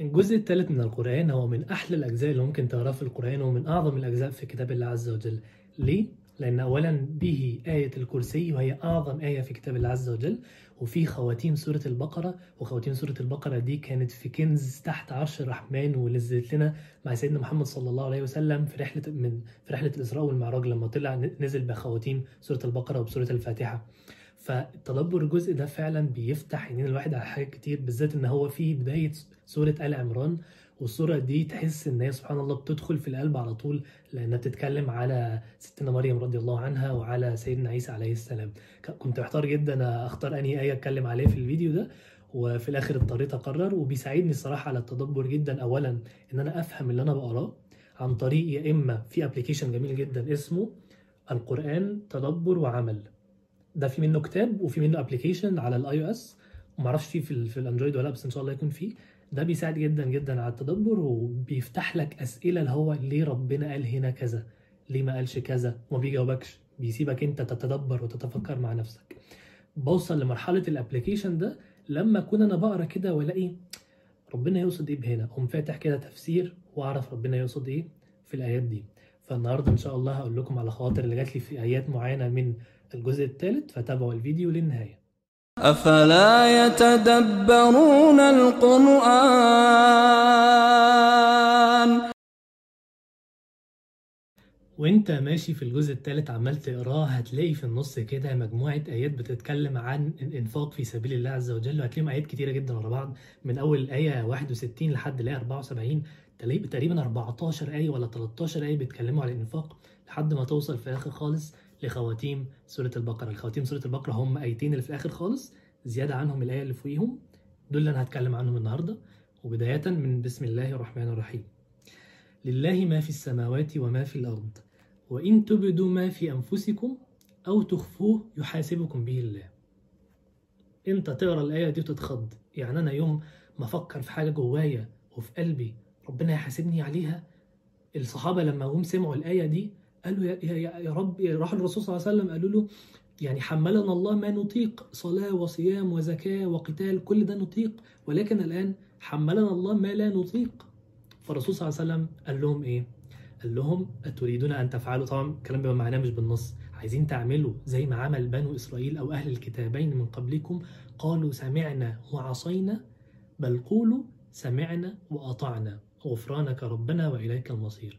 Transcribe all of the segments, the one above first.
الجزء الثالث من القرآن هو من أحلى الأجزاء اللي ممكن تقراها في القرآن ومن أعظم الأجزاء في كتاب الله عز وجل ليه؟ لأن أولا به آية الكرسي وهي أعظم آية في كتاب الله عز وجل وفي خواتيم سورة البقرة وخواتيم سورة البقرة دي كانت في كنز تحت عرش الرحمن ونزلت لنا مع سيدنا محمد صلى الله عليه وسلم في رحلة من في رحلة الإسراء والمعراج لما طلع نزل بخواتيم سورة البقرة وبسورة الفاتحة فتدبر الجزء ده فعلا بيفتح عينين الواحد على حاجات كتير بالذات إن هو في بداية سورة آل عمران والسورة دي تحس إن هي سبحان الله بتدخل في القلب على طول لأنها بتتكلم على ستنا مريم رضي الله عنها وعلى سيدنا عيسى عليه السلام. كنت محتار جدا أختار أنهي آية أتكلم عليها في الفيديو ده وفي الآخر اضطريت أقرر. وبيساعدني الصراحة على التدبر جدا اولا إن أنا أفهم اللي أنا بقراه عن طريق يا إما في application جميل جدا اسمه القرآن تدبر وعمل. ده في منه كتاب وفي منه application على ال iOS وما أعرفش فيه في, في ال Android ولا بس إن شاء الله يكون فيه ده بيساعد جدا جدا على التدبر وبيفتح لك أسئلة اللي هو ليه ربنا قال هنا كذا ليه ما قالش كذا وما بيجاوبكش. بيسيبك أنت تتدبر وتتفكر مع نفسك. بوصل لمرحلة ال application ده لما أكون أنا بقرأ كده وألاقي ربنا يقصد إيه بهنا. أقوم فاتح كده تفسير وأعرف ربنا يقصد إيه في الآيات دي. فالنهاردة إن شاء الله هقول لكم على خواطر اللي جات لي في آيات معينة من الجزء الثالث فتابعوا الفيديو للنهاية. أفلا يتدبرون القرآن؟ وانت ماشي في الجزء الثالث عمال تقراه هتلاقي في النص كده مجموعة آيات بتتكلم عن الإنفاق في سبيل الله عز وجل وهتلاقيهم آيات كتيرة جدا ورا بعض من أول الآية 61 لحد الآية 74 تلاقي تقريبا 14 آية ولا 13 آية بيتكلموا على الإنفاق لحد ما توصل في الآخر خالص. لخواتيم سورة البقرة. الخواتيم سورة البقرة هم آيتين اللي في الآخر خالص زيادة عنهم الآية اللي فوقيهم. دول اللي أنا هتكلم عنهم النهاردة. وبداية من بسم الله الرحمن الرحيم. لله ما في السماوات وما في الأرض وإن تبدوا ما في أنفسكم أو تخفوه يحاسبكم به الله. أنت تقرأ الآية دي وتتخض. يعني أنا يوم ما أفكر في حاجة جوايا وفي قلبي ربنا يحاسبني عليها الصحابة لما هم سمعوا الآية دي قالوا يا, يا, يا رب راحوا للرسول صلى الله عليه وسلم قالوا له يعني حملنا الله ما نطيق صلاة وصيام وزكاة وقتال كل ده نطيق ولكن الآن حملنا الله ما لا نطيق. فالرسول صلى الله عليه وسلم قال لهم إيه؟ قال لهم أتريدون أن تفعلوا؟ طبعا الكلام بيبقى معناه مش بالنص. عايزين تعملوا زي ما عمل بنو إسرائيل أو أهل الكتابين من قبلكم. قالوا سمعنا وعصينا بل قولوا سمعنا وأطعنا. غفرانك ربنا وإليك المصير.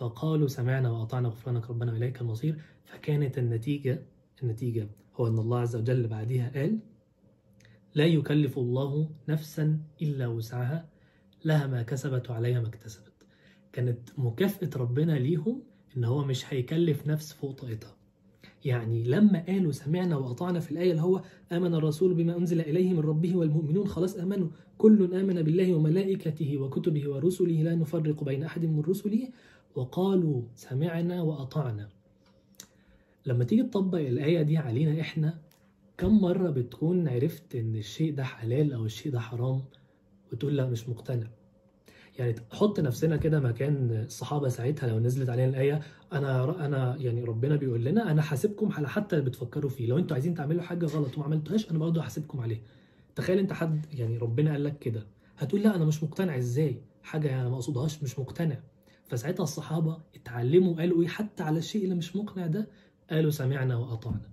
فقالوا سمعنا وأطعنا غفرانك ربنا وإليك المصير. فكانت النتيجة النتيجة هو أن الله عز وجل بعدها قال لا يكلف الله نفسا إلا وسعها لها ما كسبت وعليها ما اكتسبت. كانت مكافأة ربنا ليهم إن هو مش هيكلف نفس فوق طاقتها. يعني لما قالوا سمعنا وأطعنا في الآية اللي هو آمن الرسول بما أنزل إليه من ربه والمؤمنون خلاص آمنوا. كل آمن بالله وملائكته وكتبه ورسله لا نفرق بين أحد من رسله. وقالوا سمعنا وأطعنا. لما تيجي تطبق الآية دي علينا إحنا كم مرة بتكون عرفت إن الشيء ده حلال أو الشيء ده حرام وتقول لا مش مقتنع؟ يعني حط نفسنا كده مكان الصحابة ساعتها لو نزلت علينا الآية أنا أنا يعني ربنا بيقول لنا أنا حاسبكم على حتى اللي بتفكروا فيه. لو أنتوا عايزين تعملوا حاجة غلط وما عملتوهاش أنا برضه هحاسبكم عليها. تخيل أنت حد يعني ربنا قال لك كده. هتقول لا أنا مش مقتنع إزاي؟ حاجة أنا ما أقصدهاش مش مقتنع. فساعتها الصحابة اتعلموا قالوا إيه حتى على الشيء اللي مش مقنع ده قالوا سمعنا وأطعنا.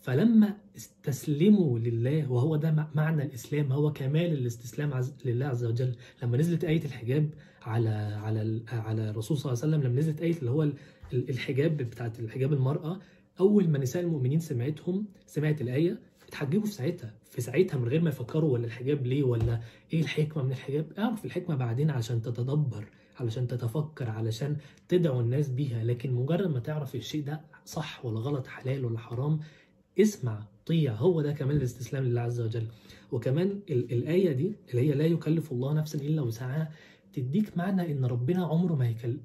فلما استسلموا لله وهو ده معنى الإسلام هو كمال الاستسلام لله عز وجل. لما نزلت آية الحجاب على على على الرسول صلى الله عليه وسلم لما نزلت آية اللي هو الحجاب بتاعت الحجاب المرأة أول ما نساء المؤمنين سمعتهم سمعت الآية اتحجبوا في ساعتها في ساعتها من غير ما يفكروا ولا الحجاب ليه ولا إيه الحكمة من الحجاب؟ اعرف الحكمة بعدين عشان تتدبر علشان تتفكر علشان تدعو الناس بيها لكن مجرد ما تعرف الشيء ده صح ولا غلط حلال ولا حرام اسمع طيع هو ده كمان الاستسلام لله عز وجل. وكمان الآية دي اللي هي لا يكلف الله نفسا إلا وسعها تديك معنى إن ربنا عمره ما يكل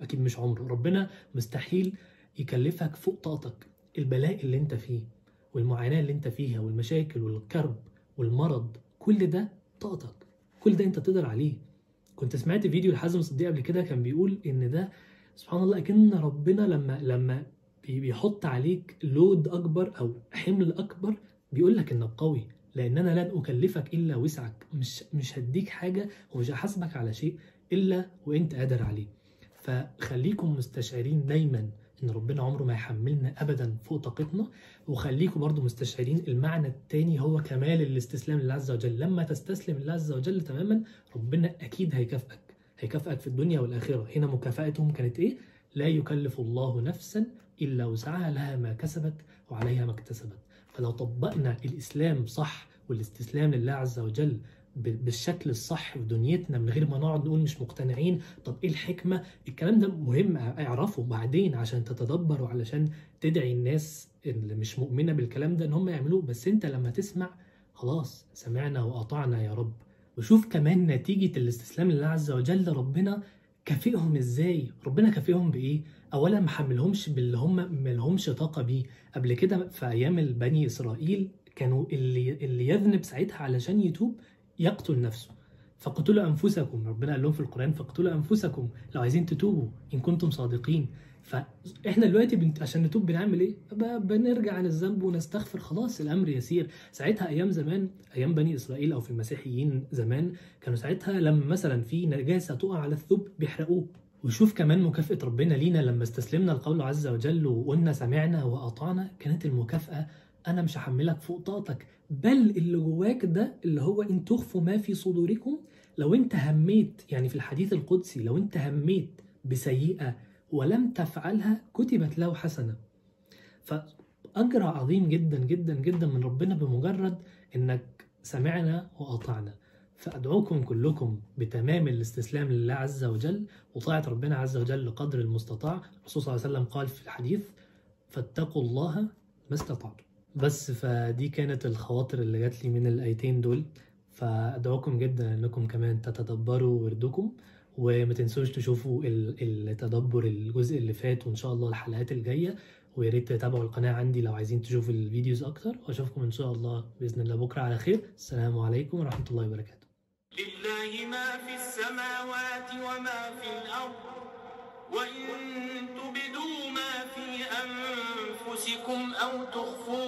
أكيد مش عمره ربنا مستحيل يكلفك فوق طاقتك. البلاء اللي أنت فيه والمعاناة اللي انت فيها والمشاكل والكرب والمرض كل ده طاقتك. كل ده انت تقدر عليه. كنت سمعت فيديو لحازم صديق قبل كده كان بيقول إن ده سبحان الله أكن ربنا لما لما بيحط عليك لود أكبر أو حمل أكبر بيقول لك إنك قوي لأن أنا لن أكلفك إلا وسعك. مش مش هديك حاجة ومش هحاسبك على شيء إلا وأنت قادر عليه. فخليكم مستشعرين دايما إن ربنا عمره ما يحملنا ابدا فوق طاقتنا. وخليكم برضو مستشعرين المعنى التاني هو كمال الاستسلام لله عز وجل. لما تستسلم لله عز وجل تماما ربنا أكيد هيكافئك. هيكافئك في الدنيا والآخرة. هنا مكافأتهم كانت إيه؟ لا يكلف الله نفسا إلا وسعها لها ما كسبت وعليها ما اكتسبت. فلو طبقنا الإسلام صح والاستسلام لله عز وجل بالشكل الصح في دنيتنا من غير ما نقعد نقول مش مقتنعين. طب إيه الحكمة؟ الكلام ده مهم اعرفه بعدين عشان تتدبر وعلشان تدعي الناس اللي مش مؤمنة بالكلام ده إن هم يعملوه. بس أنت لما تسمع خلاص سمعنا وأطعنا يا رب. وشوف كمان نتيجة الاستسلام لله عز وجل. ربنا كافئهم إزاي؟ ربنا كافئهم بإيه؟ اولا ما حملهمش باللي هم ما لهمش طاقة بيه. قبل كده في أيام البني إسرائيل كانوا اللي اللي يذنب ساعتها علشان يتوب يقتل نفسه. فاقتلوا أنفسكم. ربنا قال لهم في القرآن فاقتلوا أنفسكم. لو عايزين تتوبوا إن كنتم صادقين. فإحنا دلوقتي بنت... عشان نتوب بنعمل إيه؟ بنرجع عن الذنب ونستغفر. خلاص الأمر يسير. ساعتها أيام زمان أيام بني إسرائيل أو في المسيحيين زمان كانوا ساعتها لما مثلا في نجاسة تقع على الثوب بيحرقوه. وشوف كمان مكافأة ربنا لينا لما استسلمنا لقوله عز وجل وقلنا سمعنا وأطعنا. كانت المكافأة أنا مش هحملك فوق طاقتك بل اللي جواك ده اللي هو إن تخفوا ما في صدوركم لو أنت هميت يعني في الحديث القدسي لو أنت هميت بسيئة ولم تفعلها كتبت له حسنة. فأجر عظيم جدا جدا جدا من ربنا بمجرد إنك سمعنا وأطعنا. فأدعوكم كلكم بتمام الاستسلام لله عز وجل وطاعة ربنا عز وجل قدر المستطاع. الرسول صلى الله عليه وسلم قال في الحديث فاتقوا الله ما استطعتم. بس فدي كانت الخواطر اللي جات لي من الآيتين دول. فأدعوكم جدا أنكم كمان تتدبروا وردكم وما تنسوش تشوفوا ال- التدبر الجزء اللي فات وإن شاء الله الحلقات الجاية. ويا ريت تتابعوا القناة عندي لو عايزين تشوفوا الفيديوز أكتر. وأشوفكم إن شاء الله بإذن الله بكرة على خير. السلام عليكم ورحمة الله وبركاته. لله ما في السماوات وما في الأرض وإن تبدوا ما في أنفسكم أو تخفوه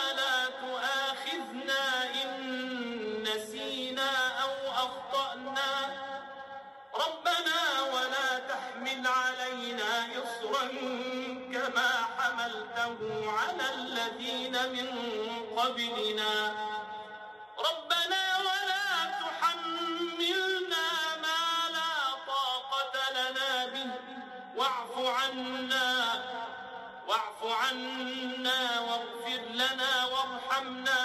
حملته على الذين من قبلنا. ربنا ولا تحملنا ما لا طاقة لنا به. واعف عنا واعف عنا واغفر لنا وارحمنا.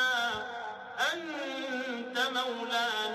أنت مولانا.